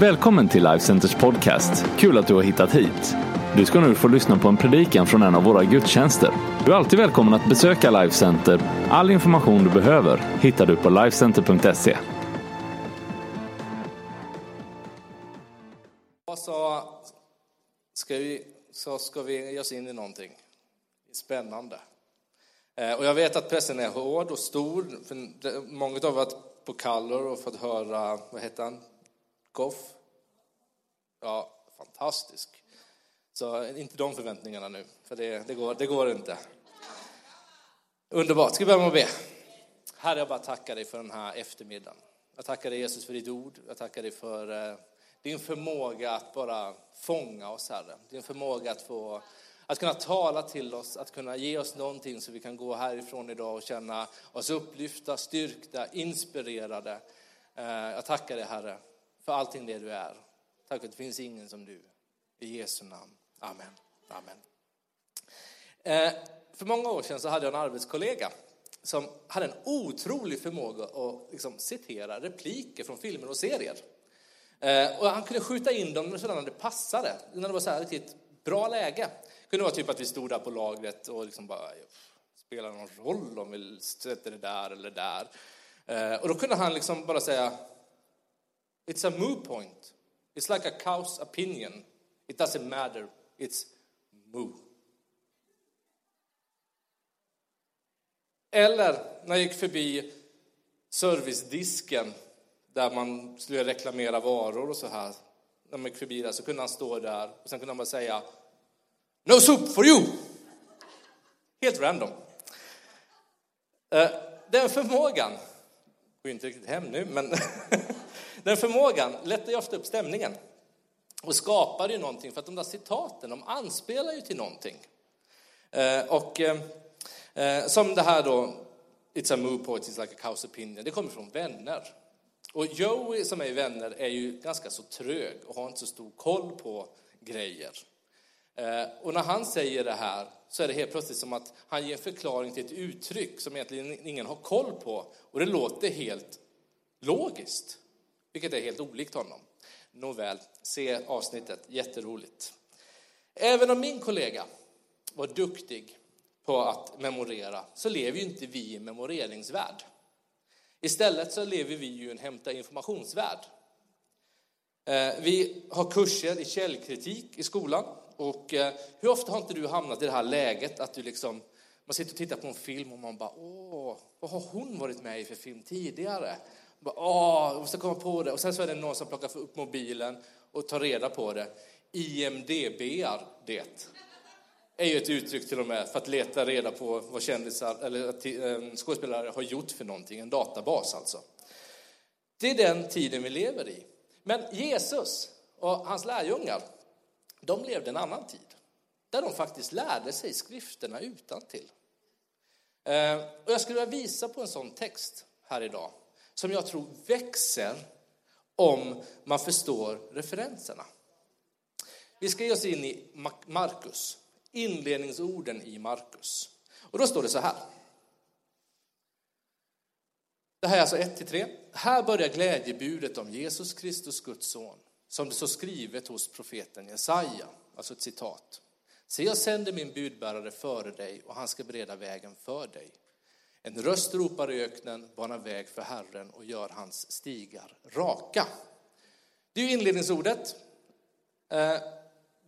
Välkommen till Life Centers podcast. Kul att du har hittat hit. Du ska nu få lyssna på en predikan från en av våra gudstjänster. Du är alltid välkommen att besöka Life Center. All information du behöver hittar du på lifecenter.se. Så ska vi, så ska vi ge oss in i någonting spännande. Eh, och jag vet att pressen är hård och stor. För många av er har varit på Kallor och fått höra, vad heter han? Goff? Ja, fantastisk. Så inte de förväntningarna nu, för det, det, går, det går inte. Underbart. Ska vi börja med att be? Herre, jag bara tackar dig för den här eftermiddagen. Jag tackar dig Jesus för ditt ord. Jag tackar dig för eh, din förmåga att bara fånga oss, Herre. Din förmåga att få att kunna tala till oss, att kunna ge oss någonting så vi kan gå härifrån idag och känna oss upplyfta, styrkta, inspirerade. Eh, jag tackar dig, Herre, för allting det du är. Tack för att det finns ingen som du. I Jesu namn. Amen. Amen. Eh, För många år sedan så hade jag en arbetskollega som hade en otrolig förmåga att liksom citera repliker från filmer och serier. Eh, Och han kunde skjuta in dem när det passade, när det var så här riktigt bra läge. Det kunde vara typ att vi stod där på lagret och liksom bara, spelar någon roll om vi sätter det där eller där? Eh, Och då kunde han liksom bara säga, it's a moot point. It's like a cow's opinion. It doesn't matter. It's moo. Eller när jag gick förbi servicedisken där man skulle reklamera varor och så här. När man gick förbi där så kunde han stå där och sen kunde han bara säga No soup for you! Helt random. Eh, den förmågan, går ju inte riktigt hem nu, men den förmågan lättar ju ofta upp stämningen och skapar ju någonting för att de där citaten, de anspelar ju till någonting. Eh, Och eh, eh som det här då, It's a move point, it's like a cow's opinion, det kommer från vänner. Och Joey som är i Vänner är ju ganska så trög och har inte så stor koll på grejer. Eh, Och när han säger det här så är det helt plötsligt som att han ger en förklaring till ett uttryck som egentligen ingen har koll på. Och det låter helt logiskt, vilket är helt olikt honom. Nåväl, se avsnittet, jätteroligt. Även om min kollega var duktig på att memorera så lever ju inte vi i en memoreringsvärld. Istället så lever vi ju i en hämta informationsvärld. Eh, vi har kurser i källkritik i skolan. Och eh, hur ofta har inte du hamnat i det här läget att du liksom, man sitter och tittar på en film och man bara, åh, vad har hon varit med i för film tidigare? Bara, åh, jag måste komma på det. Och sen så är det någon som plockar upp mobilen och tar reda på det. IMDB-ar det är ju ett uttryck till och med för att leta reda på vad kändisar eller eh, skådespelare har gjort för någonting, en databas alltså. Det är den tiden vi lever i. Men Jesus och hans lärjungar, de levde en annan tid. Där de faktiskt lärde sig skrifterna utan till. Eh, och jag skulle vilja visa på en sån text här idag som jag tror växer om man förstår referenserna. Vi ska ge oss in i Markus, inledningsorden i Markus. Och då står det så här. Det här är alltså 1-3. Här börjar glädjebudet om Jesus Kristus, Guds son, som det står skrivet hos profeten Jesaja, alltså ett citat. Se, jag sänder min budbärare före dig och han ska bereda vägen för dig. En röst ropar i öknen, bana väg för Herren och gör hans stigar raka. Det är inledningsordet. Eh,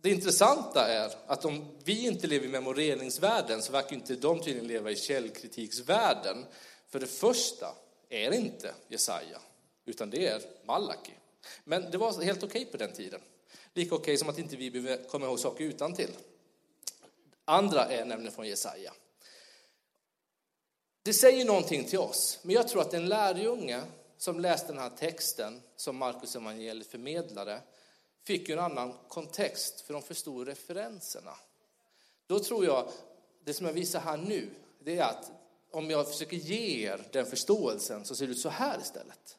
det intressanta är att om vi inte lever i memoreringsvärlden så verkar inte de tydligen leva i källkritiksvärlden. För det första är det inte Jesaja, utan det är Malaki. Men det var helt okej på den tiden. Lika okej som att inte vi behöver komma ihåg saker utan till. Andra är nämligen från Jesaja. Det säger någonting till oss, men jag tror att en lärjunge som läste den här texten som Markus evangeliet förmedlade fick ju en annan kontext för de förstod referenserna. Då tror jag, det som jag visar här nu, det är att om jag försöker ge er den förståelsen så ser det ut så här istället.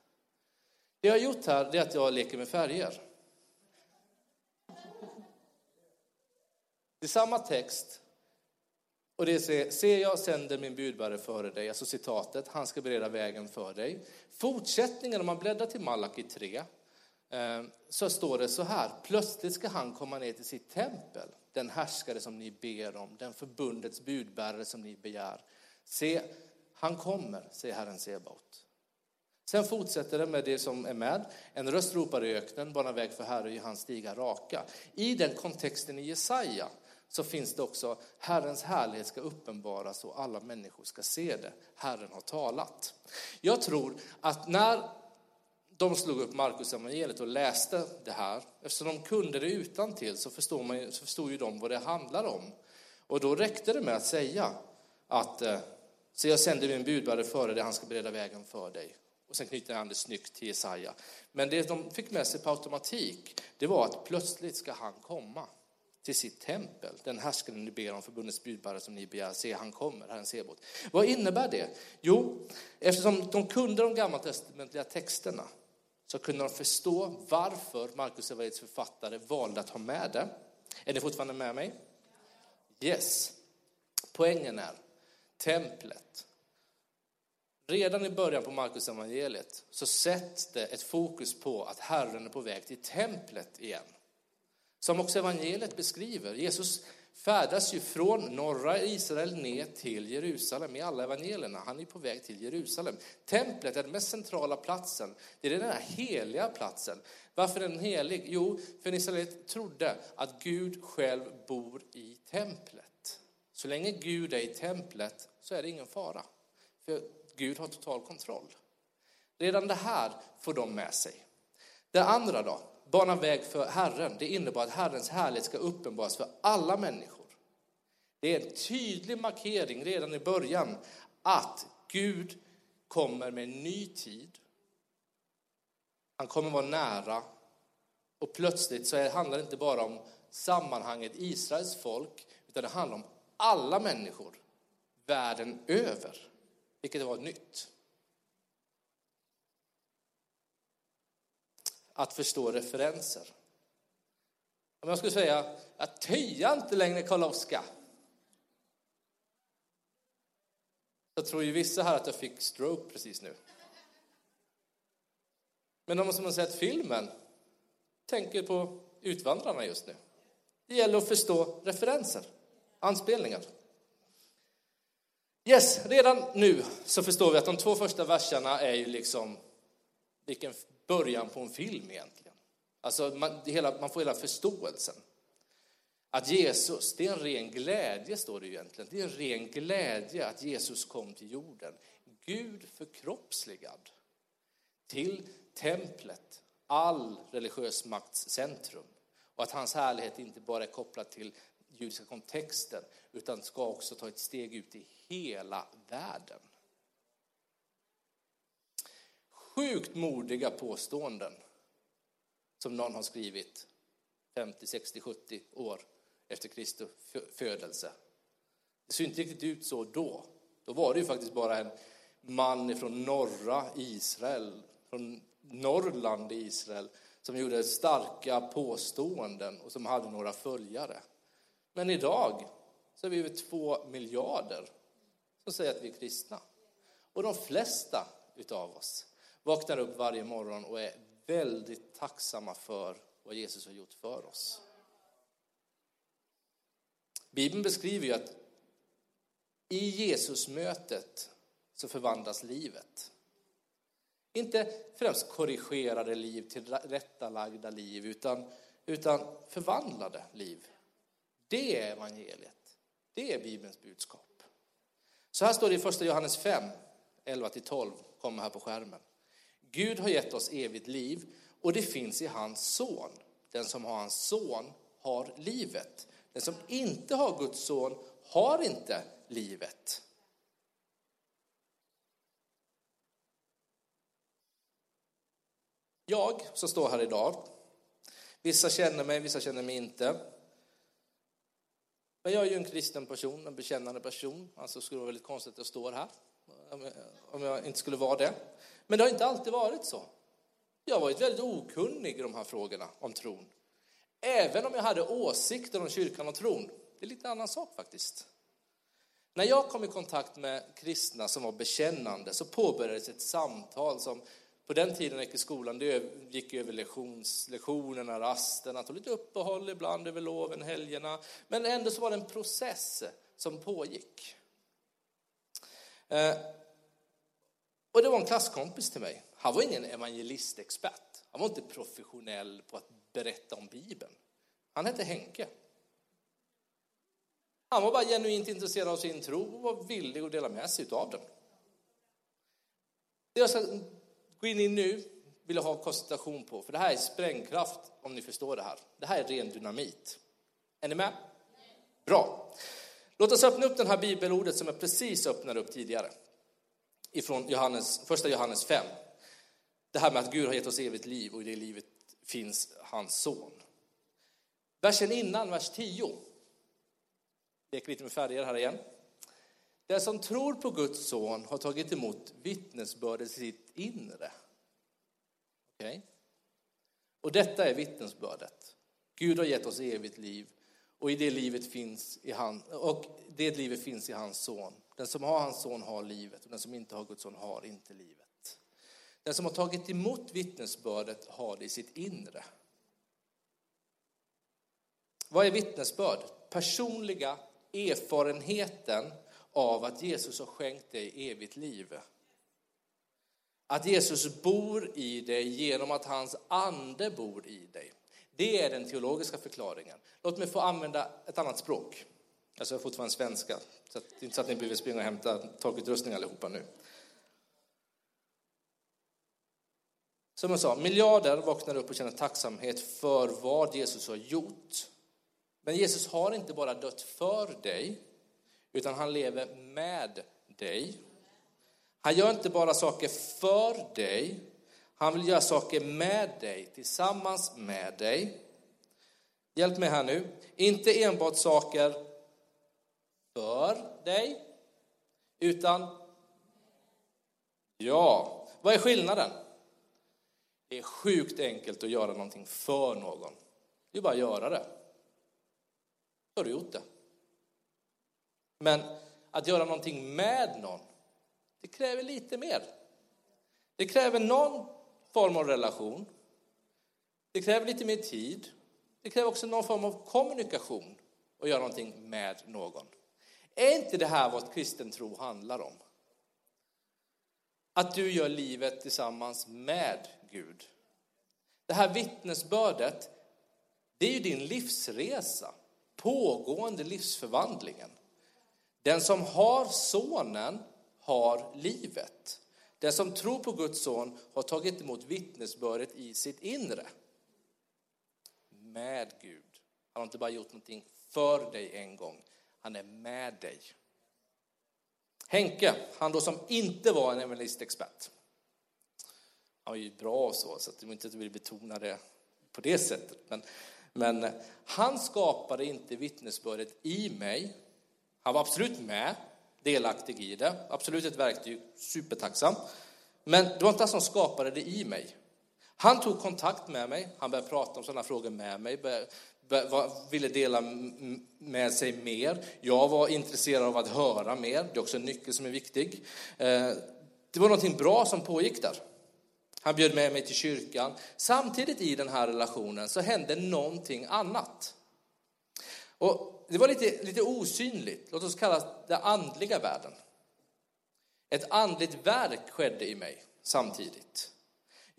Det jag har gjort här är att jag leker med färger. Det är samma text. Och det är, se jag sänder min budbärare före dig, alltså citatet, han ska bereda vägen för dig. Fortsättningen, om man bläddrar till Malaki 3, eh, så står det så här. Plötsligt ska han komma ner till sitt tempel, den härskare som ni ber om, den förbundets budbärare som ni begär. Se, han kommer, säger Herren Sebaot. Sen fortsätter det med det som är med. En röst ropar i öknen, bana väg för Herre, i hans stigar raka. I den kontexten i Jesaja så finns det också Herrens härlighet ska uppenbaras och alla människor ska se det. Herren har talat. Jag tror att när de slog upp Markus evangeliet och läste det här, eftersom de kunde det utan till så förstod, man, så förstod ju de vad det handlar om. Och då räckte det med att säga att eh, så jag sänder min budbärare före dig, han ska bereda vägen för dig. Och sen knyter han det snyggt till Jesaja. Men det de fick med sig på automatik, det var att plötsligt ska han komma till sitt tempel. Den härskaren ni ber om, förbundets budbärare som ni begär, se han kommer, Herren Sebot. Vad innebär det? Jo, eftersom de kunde de gammaltestamentliga texterna så kunde de förstå varför Markus Evangeliets författare valde att ha med det. Är ni fortfarande med mig? Yes. Poängen är templet. Redan i början på Markus evangeliet så sätts det ett fokus på att Herren är på väg till templet igen. Som också evangeliet beskriver. Jesus färdas ju från norra Israel ner till Jerusalem i alla evangelierna. Han är på väg till Jerusalem. Templet är den mest centrala platsen. Det är den här heliga platsen. Varför är den helig? Jo, för Israelit trodde att Gud själv bor i templet. Så länge Gud är i templet så är det ingen fara. För Gud har total kontroll. Redan det här får de med sig. Det andra då, bana väg för Herren, det innebär att Herrens härlighet ska uppenbaras för alla människor. Det är en tydlig markering redan i början att Gud kommer med en ny tid. Han kommer vara nära och plötsligt så handlar det inte bara om sammanhanget Israels folk utan det handlar om alla människor världen över, vilket var nytt. Att förstå referenser. Om jag skulle säga att töja inte längre Karl-Oskar. Så tror ju vissa här att jag fick stroke precis nu. Men de som har sett filmen tänker på Utvandrarna just nu. Det gäller att förstå referenser, anspelningar. Yes, redan nu så förstår vi att de två första verserna är ju liksom vilken början på en film egentligen. Alltså man, hela, man får hela förståelsen. Att Jesus, det är en ren glädje, står det egentligen. Det är en ren glädje att Jesus kom till jorden. Gud förkroppsligad till templet, all religiös makts centrum. Och att hans härlighet inte bara är kopplad till judiska kontexten utan ska också ta ett steg ut i hela världen sjukt modiga påståenden som någon har skrivit 50, 60, 70 år efter Kristi födelse. Det såg inte riktigt ut så då. Då var det ju faktiskt bara en man från norra Israel, från Norrland i Israel, som gjorde starka påståenden och som hade några följare. Men idag så är vi över två miljarder som säger att vi är kristna. Och de flesta utav oss vaknar upp varje morgon och är väldigt tacksamma för vad Jesus har gjort för oss. Bibeln beskriver ju att i Jesus-mötet så förvandlas livet. Inte främst korrigerade liv till rättalagda liv, utan, utan förvandlade liv. Det är evangeliet. Det är Bibelns budskap. Så här står det i första Johannes 5, 11-12, kommer här på skärmen. Gud har gett oss evigt liv och det finns i hans son. Den som har hans son har livet. Den som inte har Guds son har inte livet. Jag som står här idag, vissa känner mig, vissa känner mig inte. Men jag är ju en kristen person, en bekännande person. Alltså skulle det vara väldigt konstigt att jag står här om jag inte skulle vara det. Men det har inte alltid varit så. Jag har varit väldigt okunnig i de här frågorna om tron. Även om jag hade åsikter om kyrkan och tron. Det är lite annan sak faktiskt. När jag kom i kontakt med kristna som var bekännande så påbörjades ett samtal som På den tiden jag gick i skolan, det gick över lektions, lektionerna, rasterna, tog lite uppehåll ibland över loven, helgerna. Men ändå så var det en process som pågick. Eh, och det var en klasskompis till mig. Han var ingen evangelistexpert. Han var inte professionell på att berätta om Bibeln. Han hette Henke. Han var bara genuint intresserad av sin tro och var villig att dela med sig av den. Det jag ska gå in i nu vill jag ha koncentration på, för det här är sprängkraft om ni förstår det här. Det här är ren dynamit. Är ni med? Bra. Låt oss öppna upp det här bibelordet som jag precis öppnade upp tidigare. Ifrån Johannes, första Johannes 5. Det här med att Gud har gett oss evigt liv och i det livet finns hans son. Versen innan, vers 10. Leker lite med färger här igen. Den som tror på Guds son har tagit emot vittnesbördet i sitt inre. Okay? Och detta är vittnesbördet. Gud har gett oss evigt liv och i det livet finns i han, och det livet finns i hans son. Den som har hans son har livet och den som inte har Guds son har inte livet. Den som har tagit emot vittnesbördet har det i sitt inre. Vad är vittnesbörd? Personliga erfarenheten av att Jesus har skänkt dig evigt liv. Att Jesus bor i dig genom att hans ande bor i dig. Det är den teologiska förklaringen. Låt mig få använda ett annat språk. Alltså jag är fortfarande svenska, så att, det är inte så att ni behöver springa och hämta tolkutrustning allihopa nu. Som jag sa, miljarder vaknar upp och känner tacksamhet för vad Jesus har gjort. Men Jesus har inte bara dött för dig, utan han lever med dig. Han gör inte bara saker för dig, han vill göra saker med dig, tillsammans med dig. Hjälp mig här nu. Inte enbart saker för dig, utan ja, vad är skillnaden? Det är sjukt enkelt att göra någonting för någon. Det är bara att göra det. Då har du gjort det. Men att göra någonting med någon, det kräver lite mer. Det kräver någon form av relation. Det kräver lite mer tid. Det kräver också någon form av kommunikation och göra någonting med någon. Är inte det här vad kristen tro handlar om? Att du gör livet tillsammans med Gud. Det här vittnesbördet, det är ju din livsresa, pågående livsförvandlingen. Den som har sonen har livet. Den som tror på Guds son har tagit emot vittnesbördet i sitt inre. Med Gud. Han har inte bara gjort någonting för dig en gång, han är med dig. Henke, han då som inte var en evangelistexpert. Han var ju bra och så, så att jag inte vill betona det på det sättet. Men, men han skapade inte vittnesbördet i mig. Han var absolut med, delaktig i det, absolut ett verktyg, supertacksam. Men det var inte han som skapade det i mig. Han tog kontakt med mig, han började prata om sådana frågor med mig, ville dela med sig mer. Jag var intresserad av att höra mer, det är också en nyckel som är viktig. Eh, det var någonting bra som pågick där. Han bjöd med mig till kyrkan. Samtidigt i den här relationen så hände någonting annat. Och det var lite, lite osynligt, låt oss kalla det andliga världen. Ett andligt verk skedde i mig samtidigt.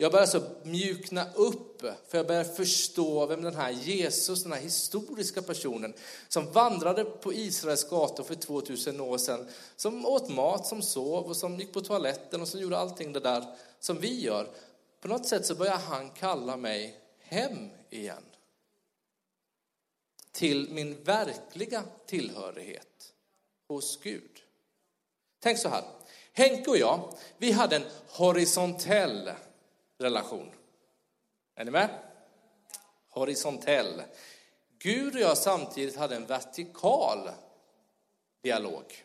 Jag börjar så mjukna upp, för jag börjar förstå vem den här Jesus, den här historiska personen, som vandrade på Israels gator för 2000 år sedan, som åt mat, som sov och som gick på toaletten och som gjorde allting det där som vi gör. På något sätt så börjar han kalla mig hem igen. Till min verkliga tillhörighet hos Gud. Tänk så här, Henke och jag, vi hade en horisontell relation. Är ni med? Horisontell. Gud och jag samtidigt hade en vertikal dialog.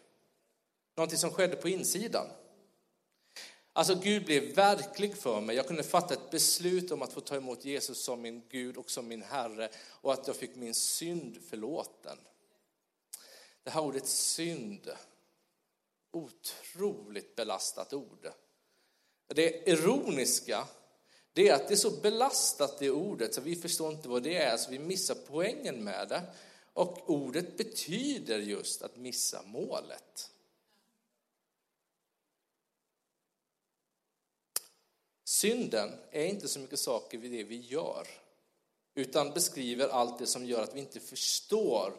Någonting som skedde på insidan. Alltså Gud blev verklig för mig. Jag kunde fatta ett beslut om att få ta emot Jesus som min Gud och som min Herre och att jag fick min synd förlåten. Det här ordet synd, otroligt belastat ord. Det ironiska det är att det är så belastat det ordet så vi förstår inte vad det är så vi missar poängen med det. Och ordet betyder just att missa målet. Synden är inte så mycket saker vid det vi gör, utan beskriver allt det som gör att vi inte förstår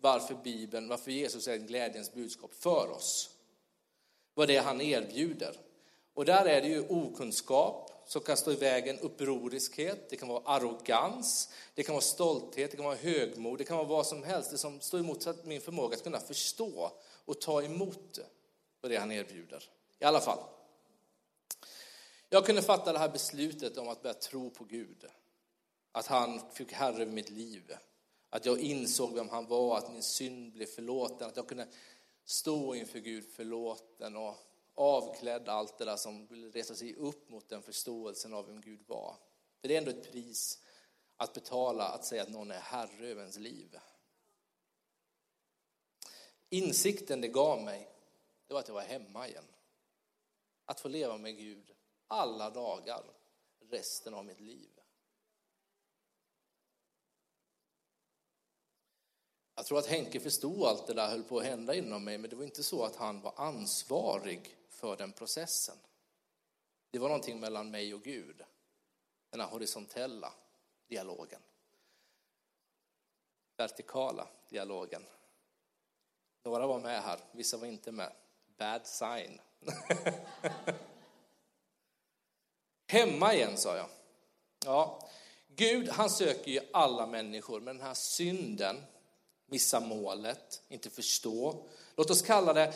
varför Bibeln, varför Jesus är en glädjens budskap för oss. Vad det är han erbjuder. Och där är det ju okunskap som kan stå i vägen, upproriskhet, det kan vara arrogans, det kan vara stolthet, det kan vara högmod, det kan vara vad som helst, det som står emot min förmåga att kunna förstå och ta emot det, det han erbjuder. I alla fall. Jag kunde fatta det här beslutet om att börja tro på Gud. Att han fick herre över mitt liv. Att jag insåg vem han var, att min synd blev förlåten, att jag kunde stå inför Gud förlåten och avklädd allt det där som ville resa sig upp mot den förståelsen av vem Gud var. För det är ändå ett pris att betala att säga att någon är herre över ens liv. Insikten det gav mig, det var att jag var hemma igen. Att få leva med Gud alla dagar resten av mitt liv. Jag tror att Henke förstod allt det där höll på att hända inom mig, men det var inte så att han var ansvarig för den processen. Det var någonting mellan mig och Gud, den här horisontella dialogen. Vertikala dialogen. Några var med här, vissa var inte med. Bad sign. Hemma igen, sa jag. Ja, Gud han söker ju alla människor, men den här synden, missa målet, inte förstå. Låt oss kalla det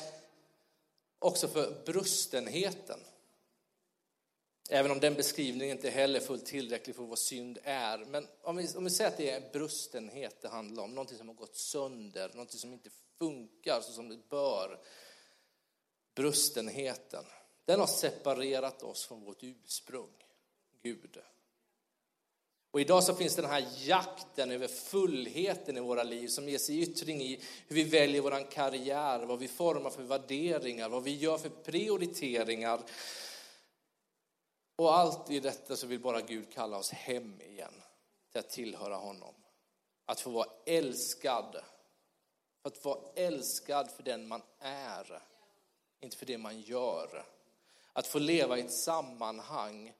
också för brustenheten. Även om den beskrivningen inte heller är fullt tillräcklig för vad synd är. Men om vi, om vi säger att det är brustenhet det handlar om, någonting som har gått sönder, någonting som inte funkar så som det bör. Brustenheten. Den har separerat oss från vårt ursprung, Gud. Och idag så finns den här jakten över fullheten i våra liv som ger sig yttring i hur vi väljer vår karriär, vad vi formar för värderingar, vad vi gör för prioriteringar. Och allt i detta så vill bara Gud kalla oss hem igen, till att tillhöra honom. Att få vara älskad, att vara älskad för den man är, inte för det man gör. Att få leva i ett sammanhang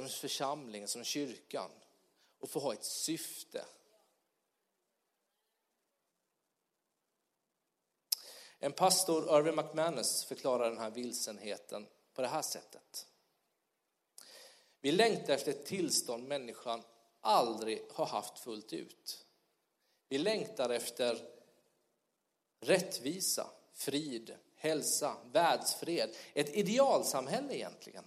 som församling, som kyrkan och få ha ett syfte. En pastor, Irving McManus, förklarar den här vilsenheten på det här sättet. Vi längtar efter ett tillstånd människan aldrig har haft fullt ut. Vi längtar efter rättvisa, frid, hälsa, världsfred. Ett idealsamhälle egentligen.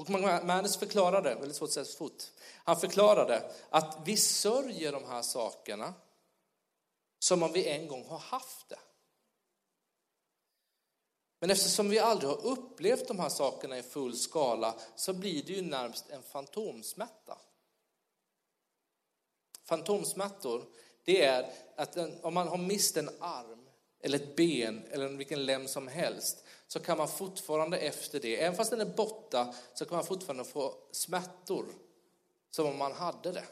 Och Magnus förklarade, väldigt svårt att säga fort, han förklarade att vi sörjer de här sakerna som om vi en gång har haft det. Men eftersom vi aldrig har upplevt de här sakerna i full skala så blir det ju närmast en fantomsmärta. Fantomsmärtor, det är att om man har mist en arm eller ett ben eller vilken lem som helst så kan man fortfarande efter det, även fast den är borta, så kan man fortfarande få smärtor som om man hade det.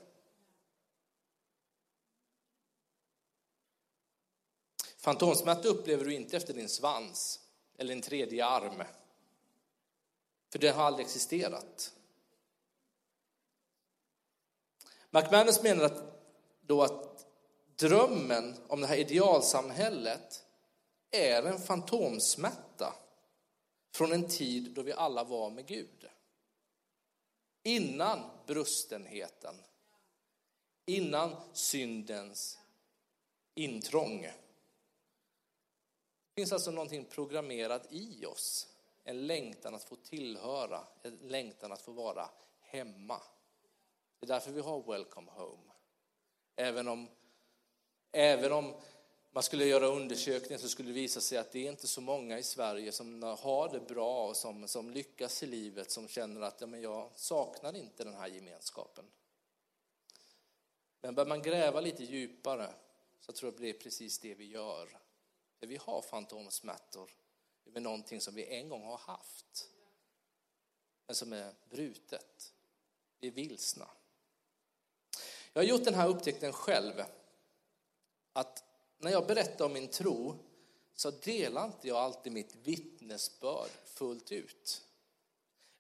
Fantomsmärta upplever du inte efter din svans eller din tredje arm. För det har aldrig existerat. McManus menar att, då att drömmen om det här idealsamhället är en fantomsmärta från en tid då vi alla var med Gud. Innan brustenheten, innan syndens intrång. Det finns alltså någonting programmerat i oss, en längtan att få tillhöra, en längtan att få vara hemma. Det är därför vi har Welcome Home. Även om, även om man skulle göra undersökningar så skulle det visa sig att det är inte så många i Sverige som har det bra och som, som lyckas i livet, som känner att ja, men jag saknar inte den här gemenskapen. Men börjar man gräva lite djupare så tror jag att det är precis det vi gör. För vi har fantomsmärtor över någonting som vi en gång har haft. men som är brutet. Vi är vilsna. Jag har gjort den här upptäckten själv. Att när jag berättar om min tro så delar inte jag alltid mitt vittnesbörd fullt ut.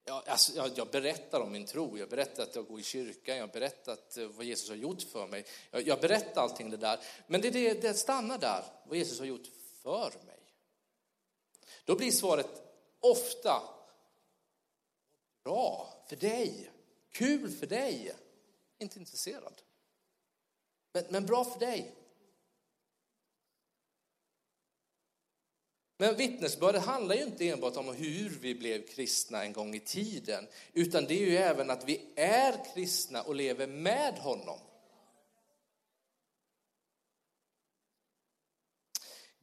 Jag, alltså, jag, jag, berättar om min tro, jag berättar att jag går i kyrkan, jag berättar att, eh, vad Jesus har gjort för mig. Jag, jag berättar allting det där. Men det, det, det stannar där, vad Jesus har gjort för mig. Då blir svaret ofta bra för dig, kul för dig, inte intresserad. Men, men bra för dig. Men vittnesbördet handlar ju inte enbart om hur vi blev kristna en gång i tiden, utan det är ju även att vi är kristna och lever med honom.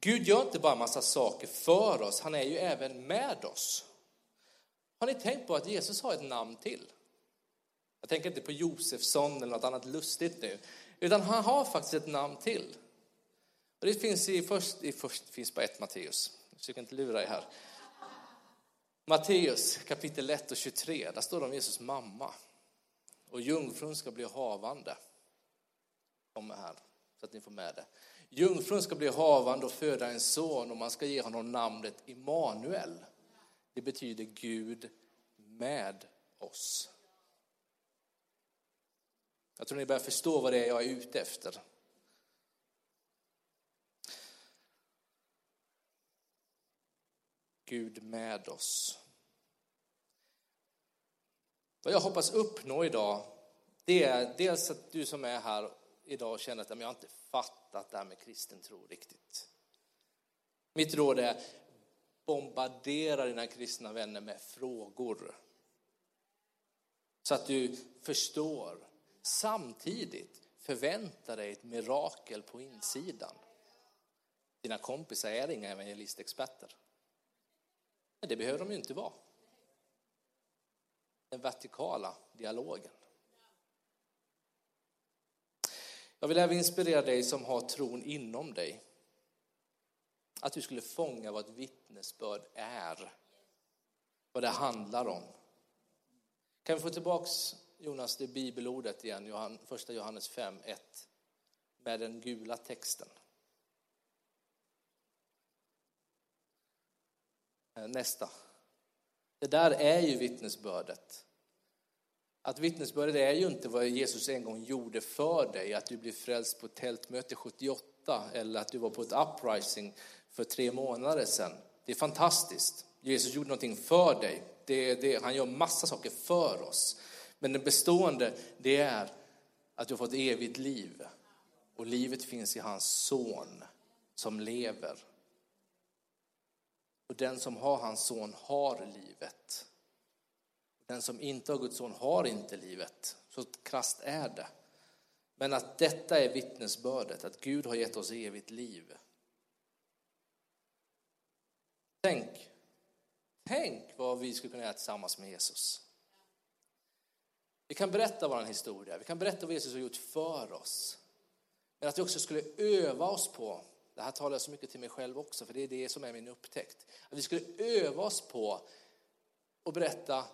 Gud gör inte bara massa saker för oss, han är ju även med oss. Har ni tänkt på att Jesus har ett namn till? Jag tänker inte på Josefsson eller något annat lustigt nu, utan han har faktiskt ett namn till. Och det finns i först, i först finns bara ett Matteus. Jag försöker inte lura er här. Matteus kapitel 1 och 23, där står det om Jesus mamma. Och jungfrun ska bli havande. Kommer här, så att ni får med det. Jungfrun ska bli havande och föda en son och man ska ge honom namnet Immanuel. Det betyder Gud med oss. Jag tror ni börjar förstå vad det är jag är ute efter. Gud med oss. Vad jag hoppas uppnå idag, det är dels att du som är här idag känner att jag inte fattat det här med kristen tro riktigt. Mitt råd är bombardera dina kristna vänner med frågor. Så att du förstår. Samtidigt förvänta dig ett mirakel på insidan. Dina kompisar är inga evangelistexperter. Men det behöver de ju inte vara. Den vertikala dialogen. Jag vill även inspirera dig som har tron inom dig. Att du skulle fånga vad ett vittnesbörd är. Vad det handlar om. Kan vi få tillbaks Jonas det bibelordet igen, första Johannes 5, 1 med den gula texten. Eh, nästa. Det där är ju vittnesbördet. Att vittnesbördet är ju inte vad Jesus en gång gjorde för dig, att du blev frälst på tältmöte 78 eller att du var på ett uprising för tre månader sedan. Det är fantastiskt. Jesus gjorde någonting för dig. Det, det, han gör massa saker för oss. Men det bestående, det är att du har fått evigt liv. Och livet finns i hans son som lever. Och den som har hans son har livet. Den som inte har Guds son har inte livet. Så krasst är det. Men att detta är vittnesbördet, att Gud har gett oss evigt liv. Tänk, tänk vad vi skulle kunna göra tillsammans med Jesus. Vi kan berätta vår historia, vi kan berätta vad Jesus har gjort för oss. Men att vi också skulle öva oss på det här talar jag så mycket till mig själv också, för det är det som är min upptäckt. Att vi skulle öva oss på att berätta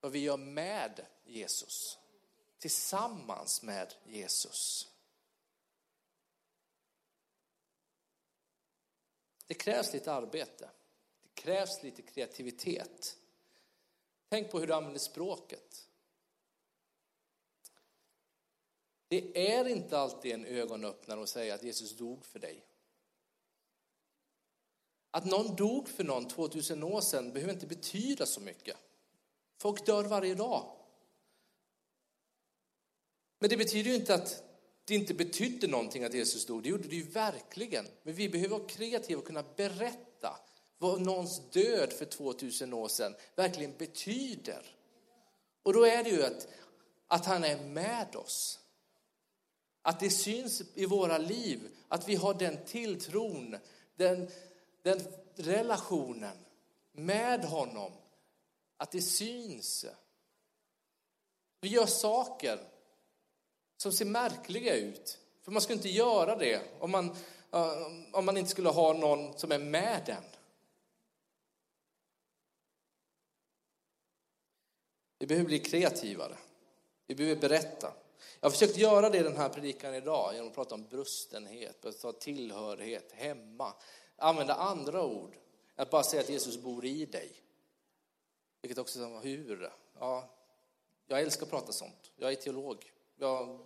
vad vi gör med Jesus. Tillsammans med Jesus. Det krävs lite arbete. Det krävs lite kreativitet. Tänk på hur du använder språket. Det är inte alltid en ögonöppnare att säga att Jesus dog för dig. Att någon dog för någon 2000 år sedan behöver inte betyda så mycket. Folk dör varje dag. Men det betyder ju inte att det inte betydde någonting att Jesus dog. Det gjorde det ju verkligen. Men vi behöver vara kreativa och kunna berätta vad någons död för 2000 år sedan verkligen betyder. Och då är det ju att, att han är med oss. Att det syns i våra liv, att vi har den tilltron, den, den relationen med honom. Att det syns. Vi gör saker som ser märkliga ut. För man skulle inte göra det om man, eh, om man inte skulle ha någon som är med den. Vi behöver bli kreativare. Vi behöver berätta. Jag har försökt göra det i den här predikan idag genom att prata om brustenhet, prata tillhörighet, hemma. Använda andra ord. Att bara säga att Jesus bor i dig. Vilket också är hur? Ja, jag älskar att prata sånt. Jag är teolog. Jag,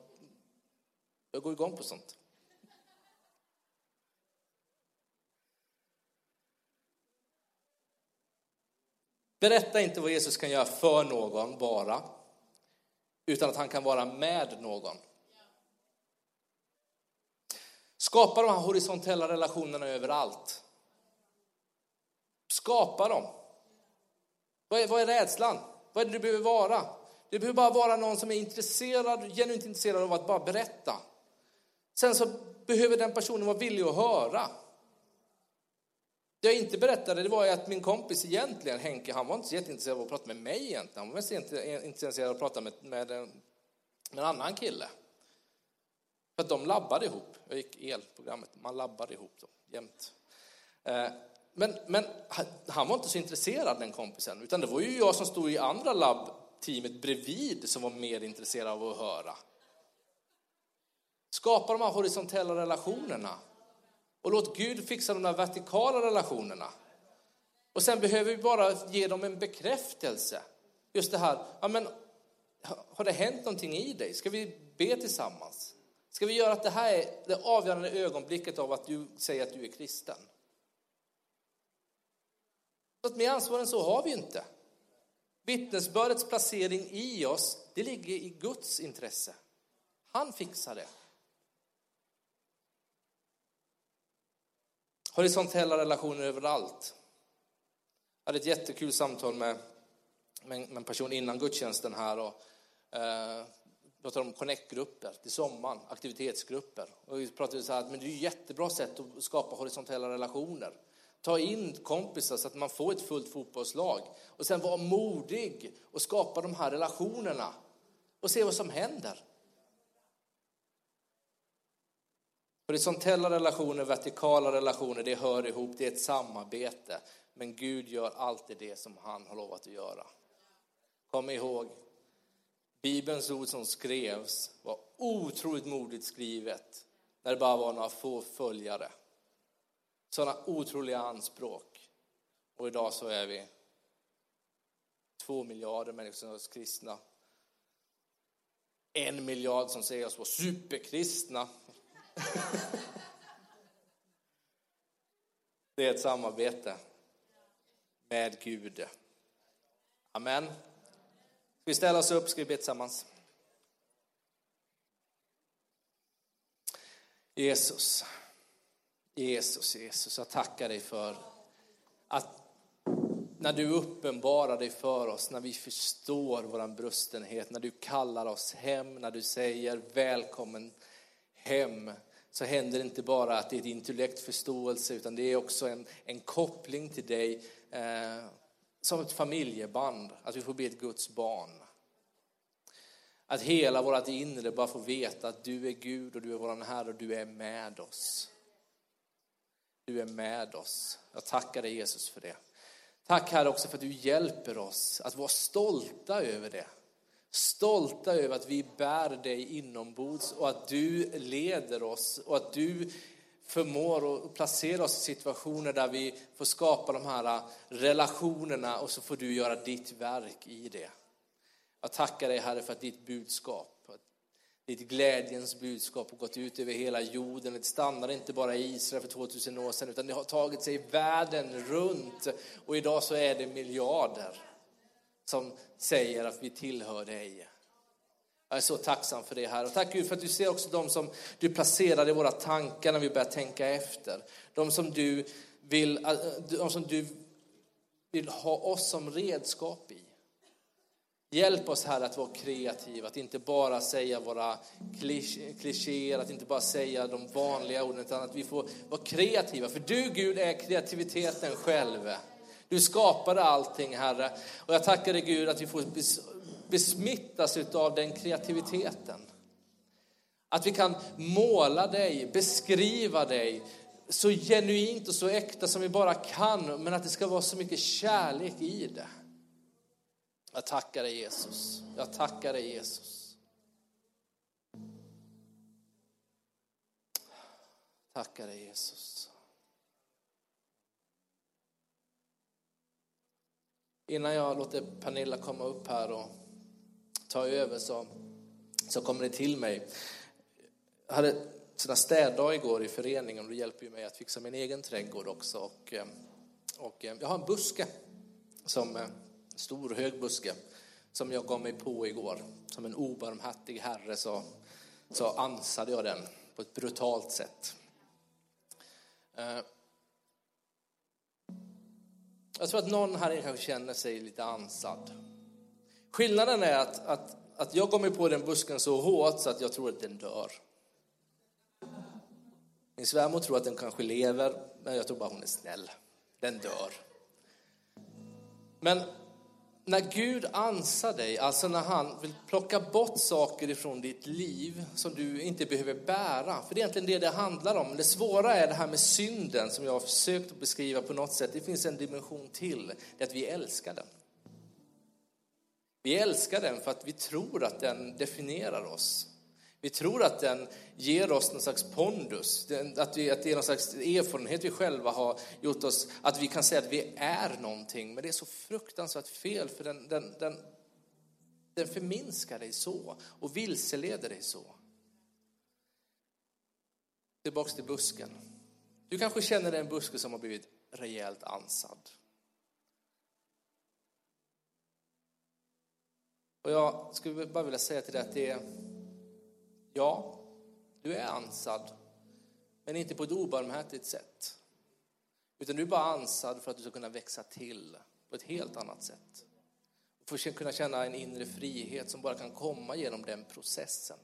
jag går igång på sånt. Berätta inte vad Jesus kan göra för någon bara, utan att han kan vara med någon. Skapa de här horisontella relationerna överallt. Skapa dem. Vad är, vad är rädslan? Vad är det du behöver vara? Du behöver bara vara någon som är intresserad, genuint intresserad av att bara berätta. Sen så behöver den personen vara villig att höra. Det jag inte berättade det var att min kompis egentligen, Henke, han var inte så jätteintresserad av att prata med mig egentligen. Han var mest intresserad av att prata med, med, en, med en annan kille. För att de labbade ihop. Jag gick elprogrammet, man labbade ihop dem jämt. Eh, men, men han var inte så intresserad den kompisen, utan det var ju jag som stod i andra labbteamet bredvid som var mer intresserad av att höra. Skapa de här horisontella relationerna. Och låt Gud fixa de där vertikala relationerna. Och sen behöver vi bara ge dem en bekräftelse. Just det här, ja men har det hänt någonting i dig? Ska vi be tillsammans? Ska vi göra att det här är det avgörande ögonblicket av att du säger att du är kristen? Så att mer ansvar än så har vi inte. Vittnesbördets placering i oss, det ligger i Guds intresse. Han fixar det. Horisontella relationer överallt. Jag hade ett jättekul samtal med, med en person innan gudstjänsten här och eh, pratade om connect-grupper till sommaren, aktivitetsgrupper. Och vi pratade så här, men det är ett jättebra sätt att skapa horisontella relationer. Ta in kompisar så att man får ett fullt fotbollslag. Och sen vara modig och skapa de här relationerna. Och se vad som händer. Horisontella relationer, vertikala relationer, det hör ihop, det är ett samarbete. Men Gud gör alltid det som han har lovat att göra. Kom ihåg, Bibelns ord som skrevs var otroligt modigt skrivet när det bara var några få följare. Sådana otroliga anspråk. Och idag så är vi två miljarder människor som är kristna. En miljard som säger oss vara superkristna. Det är ett samarbete med Gud. Amen. Ska vi ställa oss upp, ska vi be tillsammans. Jesus, Jesus, Jesus, jag tackar dig för att när du uppenbarar dig för oss, när vi förstår vår brustenhet, när du kallar oss hem, när du säger välkommen hem, så händer det inte bara att det är ett intellekt förståelse, utan det är också en, en koppling till dig eh, som ett familjeband, att vi får bli ett Guds barn. Att hela vårt inre bara får veta att du är Gud och du är vår Herre och du är med oss. Du är med oss. Jag tackar dig Jesus för det. Tack Herre också för att du hjälper oss att vara stolta över det. Stolta över att vi bär dig inombords och att du leder oss och att du förmår att placera oss i situationer där vi får skapa de här relationerna och så får du göra ditt verk i det. Jag tackar dig Herre för att ditt budskap, ditt glädjens budskap har gått ut över hela jorden. Det stannar inte bara i Israel för 2000 år sedan utan det har tagit sig världen runt och idag så är det miljarder som säger att vi tillhör dig. Jag är så tacksam för det här. Och tack Gud för att du ser också de som du placerar i våra tankar när vi börjar tänka efter. De som du vill, de som du vill ha oss som redskap i. Hjälp oss här att vara kreativa, att inte bara säga våra klichéer, att inte bara säga de vanliga orden, utan att vi får vara kreativa. För du Gud är kreativiteten själv. Du skapade allting, Herre. Och jag tackar dig Gud att vi får besmittas av den kreativiteten. Att vi kan måla dig, beskriva dig så genuint och så äkta som vi bara kan, men att det ska vara så mycket kärlek i det. Jag tackar dig Jesus. Jag tackar dig Jesus. Tackar dig Jesus. Innan jag låter Pernilla komma upp här och ta över så, så kommer det till mig. Jag hade sådana städdag igår i föreningen och det hjälper ju mig att fixa min egen trädgård också. Och, eh, och eh, jag har en buske, som, en stor hög buske, som jag gav mig på igår. Som en obarmhärtig herre så, så ansade jag den på ett brutalt sätt. Jag tror att någon här inne kanske känner sig lite ansad. Skillnaden är att, att, att jag kommer mig på den busken så hårt så att jag tror att den dör. Min svärmor tror att den kanske lever, men jag tror bara hon är snäll. Den dör. Men när Gud ansar dig, alltså när han vill plocka bort saker ifrån ditt liv som du inte behöver bära, för det är egentligen det det handlar om. Det svåra är det här med synden som jag har försökt att beskriva på något sätt. Det finns en dimension till, det är att vi älskar den. Vi älskar den för att vi tror att den definierar oss. Vi tror att den ger oss någon slags pondus, att, vi, att det är någon slags erfarenhet vi själva har gjort oss, att vi kan säga att vi är någonting. Men det är så fruktansvärt fel, för den, den, den, den förminskar dig så och vilseleder dig så. Tillbaks till busken. Du kanske känner dig en buske som har blivit rejält ansad. Och jag skulle bara vilja säga till dig att det är Ja, du är ansad, men inte på ett obarmhärtigt sätt. Utan du är bara ansad för att du ska kunna växa till på ett helt annat sätt. För att kunna känna en inre frihet som bara kan komma genom den processen.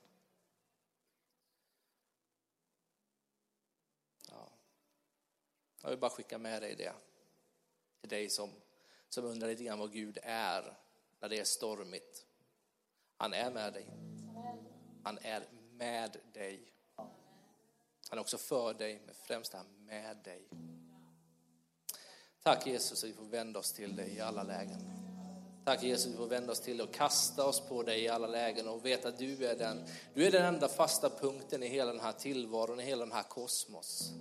Ja. Jag vill bara skicka med dig det. Till dig som, som undrar lite grann vad Gud är när det är stormigt. Han är med dig. Han är med dig. Han är också för dig, men främst är han med dig. Tack Jesus att vi får vända oss till dig i alla lägen. Tack Jesus att vi får vända oss till dig och kasta oss på dig i alla lägen och veta att du är den, du är den enda fasta punkten i hela den här tillvaron, i hela den här kosmos.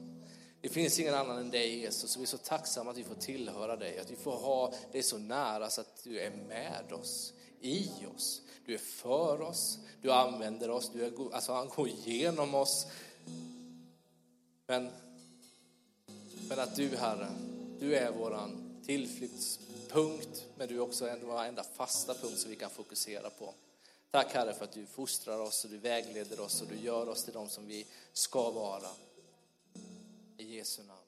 Det finns ingen annan än dig Jesus, och vi är så tacksamma att vi får tillhöra dig, att vi får ha dig så nära så att du är med oss, i oss. Du är för oss, du använder oss, du är, alltså han går igenom oss. Men, men att du Herre, du är våran tillflyktspunkt, men du är också vår enda fasta punkt som vi kan fokusera på. Tack Herre för att du fostrar oss och du vägleder oss och du gör oss till de som vi ska vara. I Jesu namn.